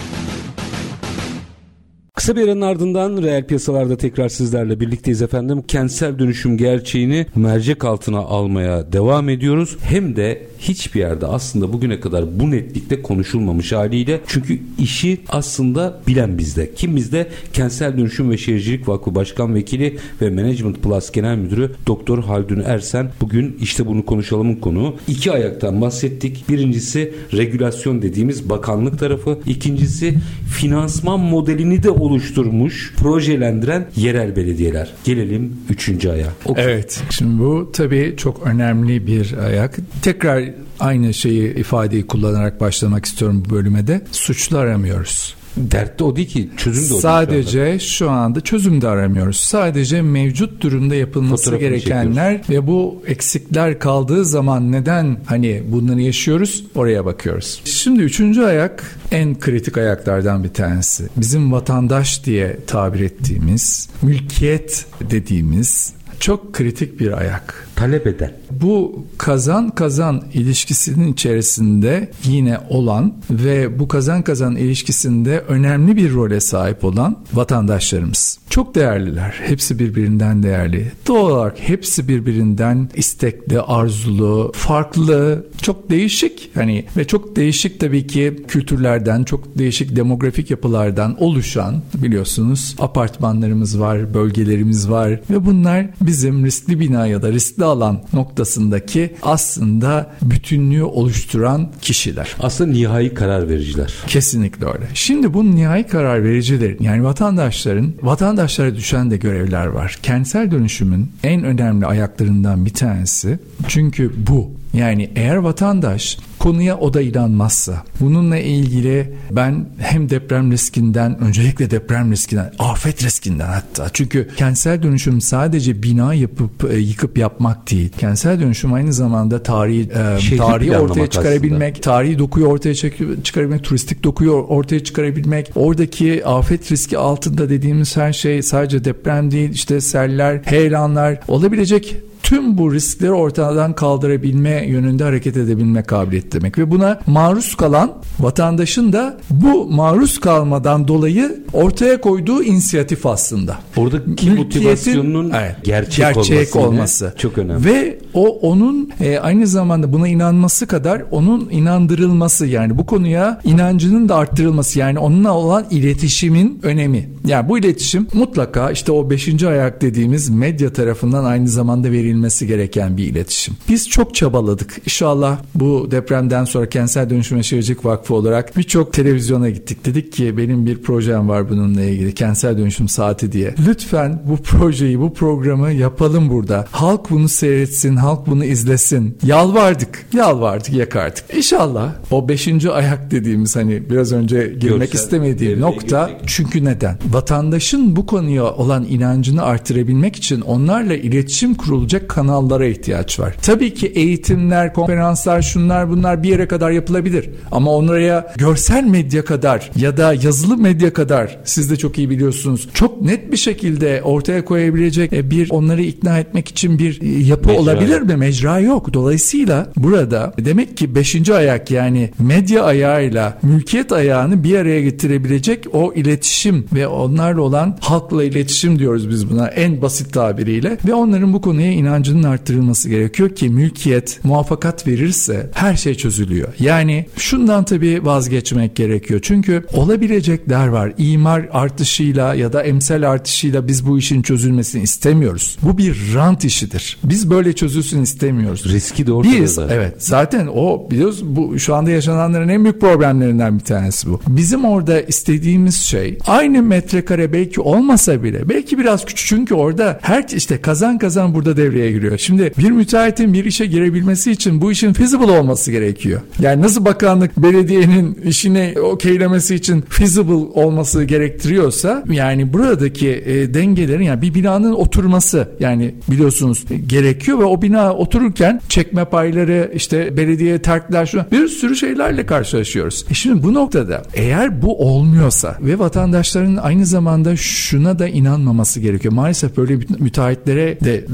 Kısa bir aranın ardından reel piyasalarda tekrar sizlerle birlikteyiz efendim. Kentsel dönüşüm gerçeğini mercek altına almaya devam ediyoruz. Hem de hiçbir yerde aslında bugüne kadar bu netlikte konuşulmamış haliyle. Çünkü işi aslında bilen bizde. Kim bizde? Kentsel Dönüşüm ve Şehircilik Vakfı Başkan Vekili ve Management Plus Genel Müdürü Doktor Haldun Ersen. Bugün işte bunu konuşalımın konu. İki ayaktan bahsettik. Birincisi regülasyon dediğimiz bakanlık tarafı. İkincisi finansman modelini de oluşturmuş, projelendiren yerel belediyeler. Gelelim üçüncü aya. Okay. Evet. Şimdi bu tabii çok önemli bir ayak. Tekrar aynı şeyi ifadeyi kullanarak başlamak istiyorum bu bölüme de. Suçlu aramıyoruz. Dert de o değil ki çözüm de o Sadece değil şu, şu anda çözüm de aramıyoruz. Sadece mevcut durumda yapılması Fotoğrafını gerekenler çekiyoruz. ve bu eksikler kaldığı zaman neden hani bunları yaşıyoruz oraya bakıyoruz. Şimdi üçüncü ayak en kritik ayaklardan bir tanesi. Bizim vatandaş diye tabir ettiğimiz, mülkiyet dediğimiz çok kritik bir ayak. Talep eden. Bu kazan kazan ilişkisinin içerisinde yine olan ve bu kazan kazan ilişkisinde önemli bir role sahip olan vatandaşlarımız. Çok değerliler. Hepsi birbirinden değerli. Doğal olarak hepsi birbirinden istekli, arzulu, farklı, çok değişik. Hani ve çok değişik tabii ki kültürlerden, çok değişik demografik yapılardan oluşan biliyorsunuz apartmanlarımız var, bölgelerimiz var ve bunlar bizim riskli bina ya da riskli alan noktasındaki aslında bütünlüğü oluşturan kişiler. Aslında nihai karar vericiler. Kesinlikle öyle. Şimdi bu nihai karar vericilerin yani vatandaşların vatandaşlara düşen de görevler var. Kentsel dönüşümün en önemli ayaklarından bir tanesi çünkü bu yani eğer vatandaş konuya o da inanmazsa bununla ilgili ben hem deprem riskinden öncelikle deprem riskinden afet riskinden hatta çünkü kentsel dönüşüm sadece bina yapıp e, yıkıp yapmak değil. Kentsel dönüşüm aynı zamanda tarihi e, tarihi ortaya çıkarabilmek, aslında. tarihi dokuyu ortaya çıkarabilmek, turistik dokuyu ortaya çıkarabilmek. Oradaki afet riski altında dediğimiz her şey sadece deprem değil işte seller, heyelanlar olabilecek tüm bu riskleri ortadan kaldırabilme yönünde hareket edebilme kabiliyeti demek ve buna maruz kalan vatandaşın da bu maruz kalmadan dolayı ortaya koyduğu inisiyatif aslında. Oradaki motivasyonun evet, gerçek, gerçek olması, olması çok önemli. Ve o onun e, aynı zamanda buna inanması kadar onun inandırılması yani bu konuya inancının da arttırılması yani onunla olan iletişimin önemi. Yani bu iletişim mutlaka işte o beşinci ayak dediğimiz medya tarafından aynı zamanda verilmesi edilmesi gereken bir iletişim. Biz çok çabaladık. İnşallah bu depremden sonra Kentsel Dönüşüm Şehircilik Vakfı olarak birçok televizyona gittik. Dedik ki benim bir projem var bununla ilgili. Kentsel Dönüşüm Saati diye. Lütfen bu projeyi, bu programı yapalım burada. Halk bunu seyretsin, halk bunu izlesin. Yalvardık, yalvardık, yakardık. İnşallah o beşinci ayak dediğimiz hani biraz önce girmek Görsel, istemediğim nokta görecek. çünkü neden? Vatandaşın bu konuya olan inancını artırabilmek için onlarla iletişim kurulacak ulaşabilecek kanallara ihtiyaç var. Tabii ki eğitimler, konferanslar, şunlar bunlar bir yere kadar yapılabilir. Ama onlara görsel medya kadar ya da yazılı medya kadar siz de çok iyi biliyorsunuz. Çok net bir şekilde ortaya koyabilecek e, bir onları ikna etmek için bir e, yapı mecra. olabilir mi? Mecra yok. Dolayısıyla burada demek ki beşinci ayak yani medya ayağıyla mülkiyet ayağını bir araya getirebilecek o iletişim ve onlarla olan halkla iletişim diyoruz biz buna en basit tabiriyle ve onların bu konuya inancının arttırılması gerekiyor ki mülkiyet muvaffakat verirse her şey çözülüyor. Yani şundan tabii vazgeçmek gerekiyor. Çünkü olabilecekler var. İmar artışıyla ya da emsal artışıyla biz bu işin çözülmesini istemiyoruz. Bu bir rant işidir. Biz böyle çözülsün istemiyoruz. Riski de ortada Biz, evet zaten o biliyoruz bu şu anda yaşananların en büyük problemlerinden bir tanesi bu. Bizim orada istediğimiz şey aynı metrekare belki olmasa bile belki biraz küçük çünkü orada her işte kazan kazan burada devreye giriyor. Şimdi bir müteahhitin bir işe girebilmesi için bu işin feasible olması gerekiyor. Yani nasıl bakanlık belediyenin işini okeylemesi için feasible olması gerektiriyorsa yani buradaki e, dengelerin yani bir binanın oturması yani biliyorsunuz gerekiyor ve o bina otururken çekme payları işte belediye terkler bir sürü şeylerle karşılaşıyoruz. E şimdi bu noktada eğer bu olmuyorsa ve vatandaşların aynı zamanda şuna da inanmaması gerekiyor. Maalesef böyle müteahhitlere de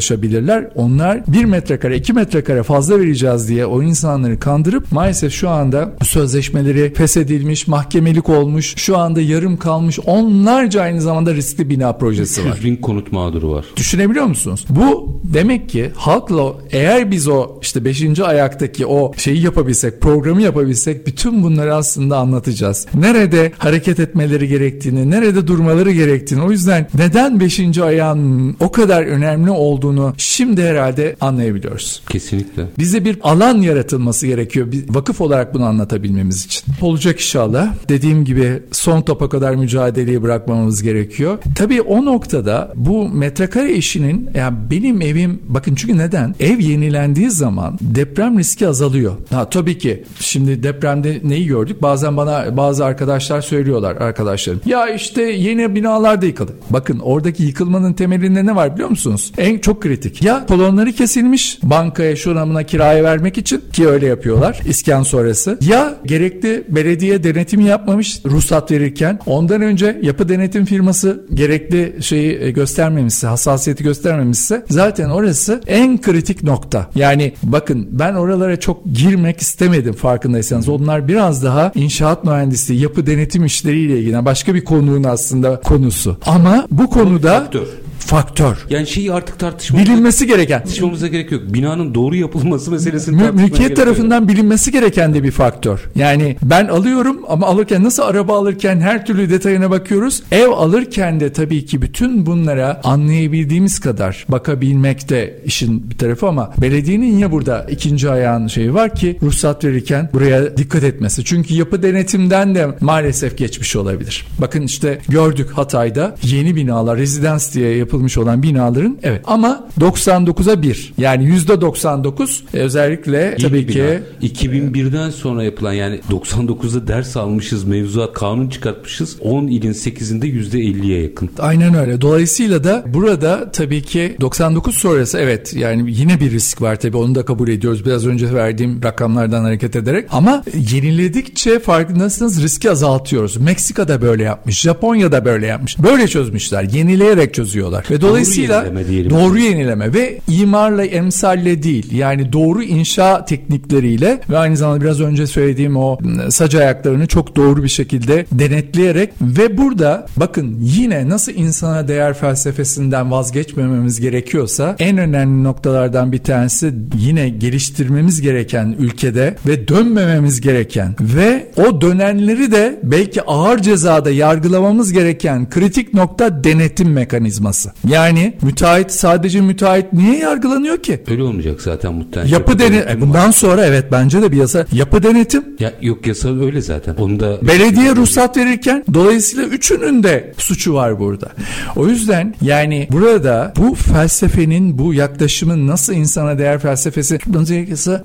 karşılaşabilirler. Onlar bir metrekare iki metrekare fazla vereceğiz diye o insanları kandırıp maalesef şu anda sözleşmeleri feshedilmiş, mahkemelik olmuş, şu anda yarım kalmış onlarca aynı zamanda riskli bina projesi var. bin konut mağduru var. Düşünebiliyor musunuz? Bu demek ki halkla eğer biz o işte beşinci ayaktaki o şeyi yapabilsek, programı yapabilsek bütün bunları aslında anlatacağız. Nerede hareket etmeleri gerektiğini, nerede durmaları gerektiğini. O yüzden neden beşinci ayağın o kadar önemli olduğunu şimdi herhalde anlayabiliyoruz. Kesinlikle. Bize bir alan yaratılması gerekiyor. Bir vakıf olarak bunu anlatabilmemiz için. Olacak inşallah. Dediğim gibi son topa kadar mücadeleyi bırakmamız gerekiyor. Tabii o noktada bu metrekare işinin yani benim evim bakın çünkü neden? Ev yenilendiği zaman deprem riski azalıyor. Ha tabii ki şimdi depremde neyi gördük? Bazen bana bazı arkadaşlar söylüyorlar arkadaşlarım. Ya işte yeni binalar da yıkıldı. Bakın oradaki yıkılmanın temelinde ne var biliyor musunuz? En çok kritik. Ya kolonları kesilmiş bankaya şuramına kiraya vermek için ki öyle yapıyorlar iskan sonrası. Ya gerekli belediye denetimi yapmamış ruhsat verirken ondan önce yapı denetim firması gerekli şeyi e, göstermemişse hassasiyeti göstermemişse zaten orası en kritik nokta. Yani bakın ben oralara çok girmek istemedim farkındaysanız. Onlar biraz daha inşaat mühendisliği, yapı denetim işleriyle ilgili başka bir konunun aslında konusu. Ama bu konuda faktör faktör. Yani şeyi artık tartışmamız bilinmesi gereken. Tartışmamıza gerek yok. Binanın doğru yapılması meselesini Mü, Mülkiyet tarafından yok. bilinmesi gereken de bir faktör. Yani ben alıyorum ama alırken nasıl araba alırken her türlü detayına bakıyoruz. Ev alırken de tabii ki bütün bunlara anlayabildiğimiz kadar bakabilmek de işin bir tarafı ama belediyenin ya burada ikinci ayağın şeyi var ki ruhsat verirken buraya dikkat etmesi. Çünkü yapı denetimden de maalesef geçmiş olabilir. Bakın işte gördük Hatay'da yeni binalar rezidans diye yapılmış yapılmış olan binaların evet ama 99'a 1 yani %99 e, özellikle İyi tabii ki 2001'den sonra yapılan yani 99'da ders almışız mevzuat kanun çıkartmışız 10 ilin 8'inde %50'ye yakın. Aynen öyle. Dolayısıyla da burada tabii ki 99 sonrası evet yani yine bir risk var tabii onu da kabul ediyoruz biraz önce verdiğim rakamlardan hareket ederek ama yeniledikçe farkındasınız riski azaltıyoruz. Meksika da böyle yapmış. Japonya da böyle yapmış. Böyle çözmüşler. Yenileyerek çözüyorlar. Ve dolayısıyla doğru yenileme, doğru yenileme ve imarla emsalle değil yani doğru inşa teknikleriyle ve aynı zamanda biraz önce söylediğim o sac ayaklarını çok doğru bir şekilde denetleyerek ve burada bakın yine nasıl insana değer felsefesinden vazgeçmememiz gerekiyorsa en önemli noktalardan bir tanesi yine geliştirmemiz gereken ülkede ve dönmememiz gereken ve o dönenleri de belki ağır cezada yargılamamız gereken kritik nokta denetim mekanizması. Yani müteahhit sadece müteahhit niye yargılanıyor ki? Öyle olmayacak zaten muhtemelen. Yapı denetim. Bundan sonra evet bence de bir yasa. Yapı denetim. Ya yok yasa öyle zaten. Onu da belediye ruhsat verirken dolayısıyla üçünün de suçu var burada. O yüzden yani burada bu felsefenin bu yaklaşımın nasıl insana değer felsefesi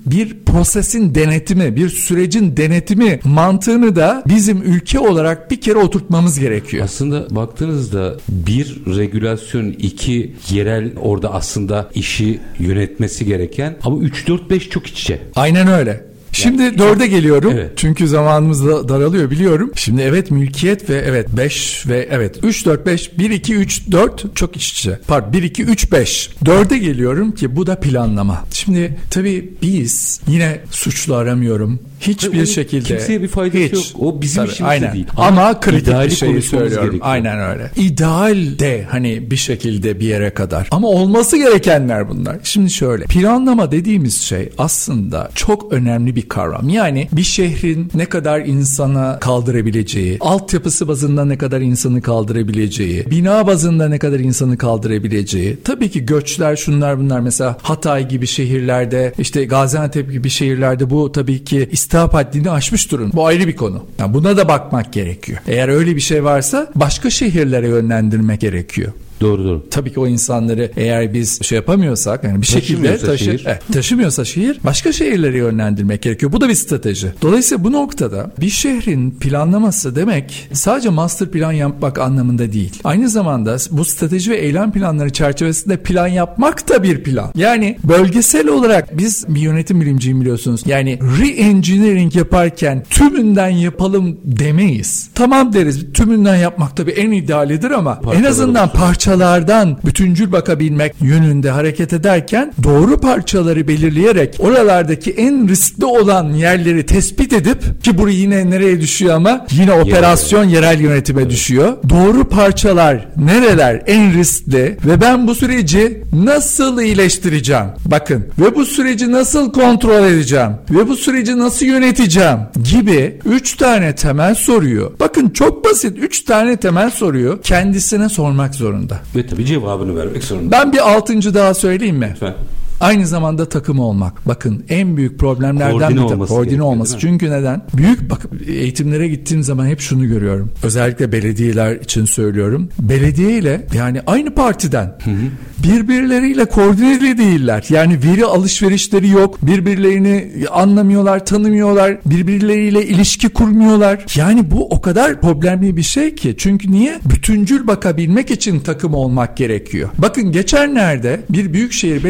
bir prosesin denetimi, bir sürecin denetimi mantığını da bizim ülke olarak bir kere oturtmamız gerekiyor. Aslında baktığınızda bir regülasyon organizasyonun iki yerel orada aslında işi yönetmesi gereken ama 3 4 5 çok iç içe. Aynen öyle. Şimdi Yani dörde geliyorum. Evet. Çünkü zamanımız da daralıyor biliyorum. Şimdi evet mülkiyet ve evet 5 ve evet 3 4 5 1 2 3 4 çok iç içe. Pardon 1 2 3 5. Dörde geliyorum ki bu da planlama. Şimdi tabii biz yine suçlu aramıyorum. Hiçbir Onun şekilde kimseye bir faydası yok. O bizim işimiz de aynen. değil. Ama, Ama kritik bir konuşmamız söylüyorum. gerekiyor. Aynen öyle. İdeal de hani bir şekilde bir yere kadar. Ama olması gerekenler bunlar. Şimdi şöyle. Planlama dediğimiz şey aslında çok önemli bir kavram. Yani bir şehrin ne kadar insana kaldırabileceği, altyapısı bazında ne kadar insanı kaldırabileceği, bina bazında ne kadar insanı kaldırabileceği. Tabii ki göçler şunlar bunlar mesela Hatay gibi şehirlerde işte Gaziantep gibi şehirlerde bu tabii ki istihap haddini aşmış durun. Bu ayrı bir konu. Yani buna da bakmak gerekiyor. Eğer öyle bir şey varsa başka şehirlere yönlendirmek gerekiyor. Doğru doğru. Tabii ki o insanları eğer biz şey yapamıyorsak yani bir şekilde taşı, şehir. Evet, taşımıyorsa şehir başka şehirlere yönlendirmek gerekiyor. Bu da bir strateji. Dolayısıyla bu noktada bir şehrin planlaması demek sadece master plan yapmak anlamında değil. Aynı zamanda bu strateji ve eylem planları çerçevesinde plan yapmak da bir plan. Yani bölgesel olarak biz bir yönetim bilimciyim biliyorsunuz. Yani re-engineering yaparken tümünden yapalım demeyiz. Tamam deriz tümünden yapmak tabii en idealidir ama en Parçalar azından olsun. Parçalardan bütüncül bakabilmek yönünde hareket ederken doğru parçaları belirleyerek oralardaki en riskli olan yerleri tespit edip ki bu yine nereye düşüyor ama yine operasyon yerel yönetime düşüyor. Doğru parçalar nereler en riskli ve ben bu süreci nasıl iyileştireceğim? Bakın ve bu süreci nasıl kontrol edeceğim? Ve bu süreci nasıl yöneteceğim? Gibi 3 tane temel soruyu bakın çok basit 3 tane temel soruyu kendisine sormak zorunda. Ve tabii cevabını vermek zorunda. Ben bir altıncı daha söyleyeyim mi? Lütfen. Aynı zamanda takım olmak. Bakın en büyük problemlerden Koordine bir olması Koordine olması. Çünkü neden? Büyük bak eğitimlere gittiğim zaman hep şunu görüyorum. Özellikle belediyeler için söylüyorum. Belediye ile yani aynı partiden birbirleriyle koordineli değiller. Yani veri alışverişleri yok. Birbirlerini anlamıyorlar, tanımıyorlar. Birbirleriyle ilişki kurmuyorlar. Yani bu o kadar problemli bir şey ki. Çünkü niye? Bütüncül bakabilmek için takım olmak gerekiyor. Bakın geçenlerde bir büyükşehir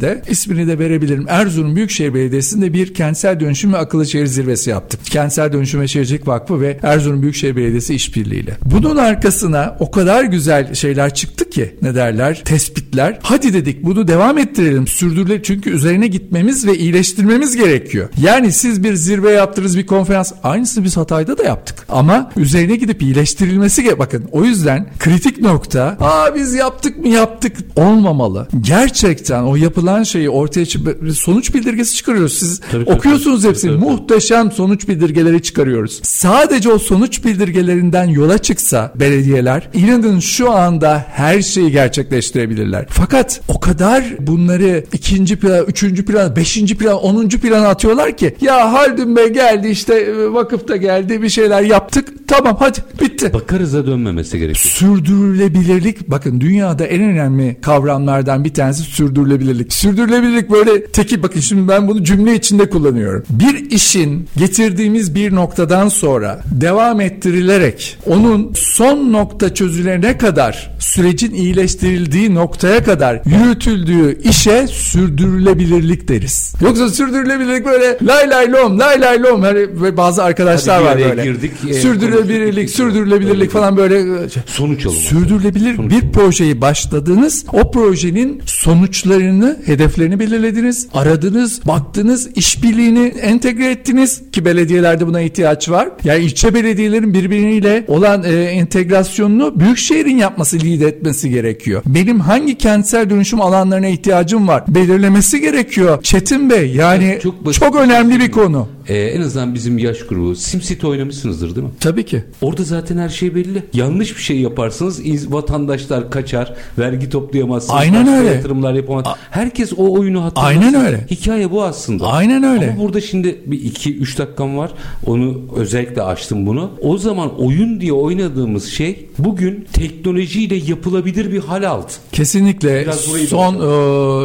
belediyesinde ismini de verebilirim. Erzurum Büyükşehir Belediyesi'nde bir kentsel dönüşüm ve akıllı şehir zirvesi yaptık. Kentsel Dönüşüm ve Şehircilik Vakfı ve Erzurum Büyükşehir Belediyesi işbirliğiyle. Bunun arkasına o kadar güzel şeyler çıktı ki ne derler? Tespitler. Hadi dedik bunu devam ettirelim, sürdürülelim. Çünkü üzerine gitmemiz ve iyileştirmemiz gerekiyor. Yani siz bir zirve yaptınız, bir konferans. Aynısını biz Hatay'da da yaptık. Ama üzerine gidip iyileştirilmesi ge- bakın o yüzden kritik nokta aa biz yaptık mı yaptık olmamalı. Gerçekten o yapılan şeyi ortaya sonuç bildirgesi çıkarıyoruz. Siz Tabii, tabii, okuyorsunuz tabii, hepsini. tabii, tabii. Muhteşem sonuç bildirgeleri çıkarıyoruz. Sadece o sonuç bildirgelerinden yola çıksa belediyeler inanın şu anda her şeyi gerçekleştirebilirler. Fakat o kadar bunları ikinci plan, üçüncü plan, beşinci plan, onuncu plana atıyorlar ki ya Haldun Bey geldi işte e, vakıfta geldi bir şeyler yaptık tamam hadi bitti. Bakarıza dönmemesi gerekiyor. Sürdürülebilirlik bakın dünyada en önemli kavramlardan bir tanesi sürdürülebilirlik. Sürdürülebilirlik böyle teki bakın şimdi ben bunu cümle içinde kullanıyorum. Bir işin getirdiğimiz bir noktadan sonra devam ettirilerek onun son nokta çözülene kadar sürecin iyileştirildiği noktaya kadar yürütüldüğü işe sürdürülebilirlik deriz. Yoksa sürdürülebilirlik böyle lay lay lom lay lay lom hani ve bazı arkadaşlar Hadi var böyle. girdik, e, sürdürülebilirlik, sürdürülebilirlik falan böyle Sonuç alalım. Sürdürülebilir Sonuç bir projeyi başladınız. O projenin sonuçlarını, hedeflerini belirlediniz. Aradınız, baktınız, işbirliğini entegre ettiniz ki belediyelerde buna ihtiyaç var. Yani ilçe belediyelerin birbiriyle olan e, entegrasyonunu büyükşehirin yapması, lider etmesi gerekiyor. Benim hangi kentsel dönüşüm alanlarına ihtiyacım var? Belirlemesi gerekiyor. Çetin Bey yani Çok çok, basit şey önemli bir söyleyeyim. konu. Ee, en azından bizim yaş grubu SimCity oynamışsınızdır değil mi? Tabii ki. Orada zaten her şey belli. Yanlış bir şey yaparsınız iz- vatandaşlar kaçar, vergi toplayamazsınız, Aynen öyle. yatırımlar yapamaz. Herkes o oyunu hatırlasın. Aynen öyle. Hikaye bu aslında. Aynen öyle. Ama burada şimdi bir iki üç dakikam var. Onu özellikle açtım bunu. O zaman oyun diye oynadığımız şey bugün teknolojiyle yapılabilir bir hal aldı. Kesinlikle Biraz son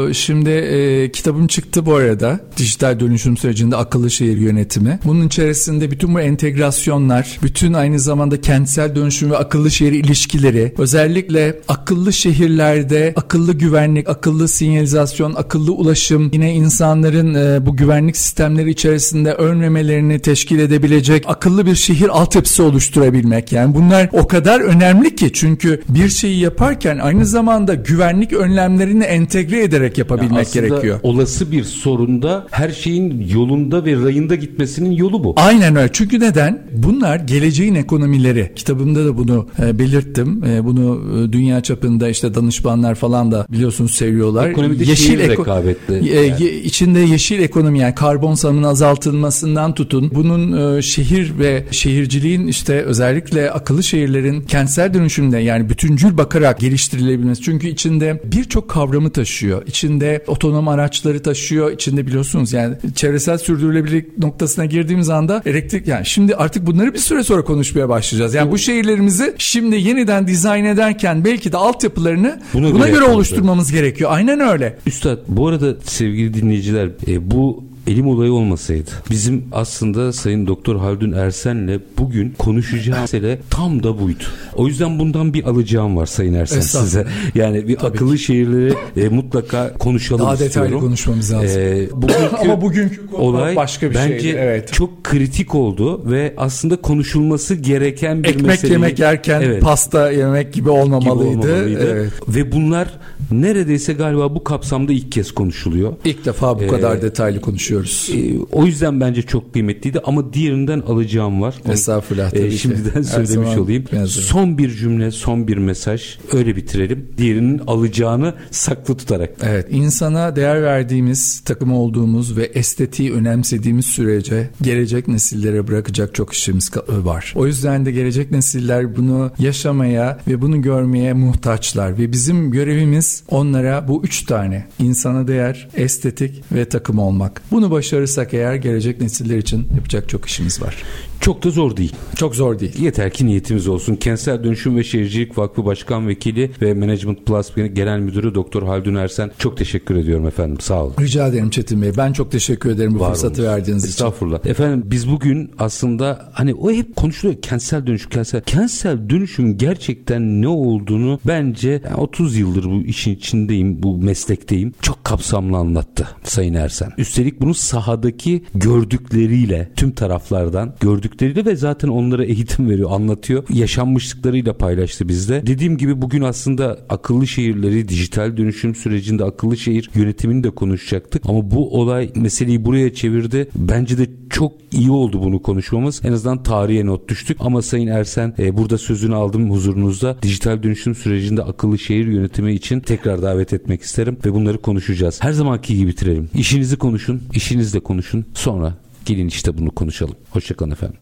e, şimdi e, kitabım çıktı bu arada dijital dönüşüm sürecinde akıllı şehir yönetimi. Bunun içerisinde bütün bu entegrasyonlar, bütün aynı zamanda kentsel dönüşüm ve akıllı şehir ilişkileri, özellikle akıllı şehirlerde akıllı güvenlik, akıllı sinyalizasyon, akıllı ulaşım, yine insanların e, bu güvenlik sistemleri içerisinde ölmemelerini teşkil edebilecek akıllı bir şehir altyapısı oluşturabilmek. Yani bunlar o kadar önemli ki çünkü bir şeyi yaparken aynı zamanda güvenlik önlemlerini entegre ederek yapabilmek yani gerekiyor. Olası bir sorunda her şeyin yolunda ve rayında gitmesinin yolu bu. Aynen öyle. Çünkü neden? Bunlar geleceğin ekonomileri. Kitabımda da bunu e, belirttim. E, bunu e, dünya çapında işte danışmanlar falan da biliyorsunuz seviyorlar. Ekonomide yeşil eko- rekabetli. E, yani. içinde yeşil ekonomi yani karbon salımının azaltılmasından tutun. Bunun e, şehir ve şehirciliğin işte özellikle akıllı şehirlerin kentsel dönüşümde yani bütüncül bakarak geliştirilebilmesi. Çünkü içinde birçok kavramı taşıyor. İçinde otonom araçları taşıyor. İçinde biliyorsunuz yani çevresel sürdürülebilirlik noktasına girdiğimiz anda elektrik yani şimdi artık bunları bir süre sonra konuşmaya başlayacağız. Yani bu şehirlerimizi şimdi yeniden dizayn ederken belki de altyapılarını buna, buna göre, göre oluşturmamız gerekiyor. Aynen öyle. Üstad bu arada sevgili dinleyiciler e, bu elim olayı olmasaydı bizim aslında Sayın Doktor Haldun Ersen'le bugün konuşacağı mesele tam da buydu. O yüzden bundan bir alacağım var Sayın Ersen size. Yani bir Tabii akıllı ki. şehirleri e, mutlaka konuşalım Daha istiyorum. detaylı konuşmamız lazım. E, bugünkü Ama bugünkü olay başka bir bence şeydi. Evet. çok kritik oldu ve aslında konuşulması gereken bir Ekmek meseleyi... yemek yerken evet. pasta yemek gibi olmamalıydı. Gibi olmamalıydı. Evet. Ve bunlar neredeyse galiba bu kapsamda ilk kez konuşuluyor. İlk defa bu ee, kadar detaylı konuşuyoruz. E, o yüzden bence çok kıymetliydi ama diğerinden alacağım var. Estağfurullah tabii e, Şimdiden ki. söylemiş olayım. Son bir cümle, son bir mesaj öyle bitirelim. Diğerinin alacağını saklı tutarak. Evet, insana değer verdiğimiz, takım olduğumuz ve estetiği önemsediğimiz sürece gelecek nesillere bırakacak çok işimiz var. O yüzden de gelecek nesiller bunu yaşamaya ve bunu görmeye muhtaçlar ve bizim görevimiz onlara bu üç tane insana değer, estetik ve takım olmak. Bunu başarırsak eğer gelecek nesiller için yapacak çok işimiz var. Çok da zor değil. Çok zor değil. Yeter ki niyetimiz olsun. Kentsel Dönüşüm ve Şehircilik Vakfı Başkan Vekili ve Management Plus Genel Müdürü Doktor Haldun Ersen çok teşekkür ediyorum efendim. Sağ olun. Rica ederim Çetin Bey. Ben çok teşekkür ederim bu Var fırsatı olmuş. verdiğiniz için. Estağfurullah. Efendim biz bugün aslında hani o hep konuşuluyor kentsel dönüşüm kentsel. Kentsel dönüşüm gerçekten ne olduğunu bence yani 30 yıldır bu işin içindeyim, bu meslekteyim. Çok kapsamlı anlattı Sayın Ersen. Üstelik bunu sahadaki gördükleriyle tüm taraflardan gördük gördükleriyle ve zaten onlara eğitim veriyor, anlatıyor. Yaşanmışlıklarıyla paylaştı bizde. Dediğim gibi bugün aslında akıllı şehirleri, dijital dönüşüm sürecinde akıllı şehir yönetimini de konuşacaktık. Ama bu olay meseleyi buraya çevirdi. Bence de çok iyi oldu bunu konuşmamız. En azından tarihe not düştük. Ama Sayın Ersen e, burada sözünü aldım huzurunuzda. Dijital dönüşüm sürecinde akıllı şehir yönetimi için tekrar davet etmek isterim ve bunları konuşacağız. Her zamanki gibi bitirelim. İşinizi konuşun, işinizle konuşun. Sonra gelin işte bunu konuşalım. Hoşçakalın efendim.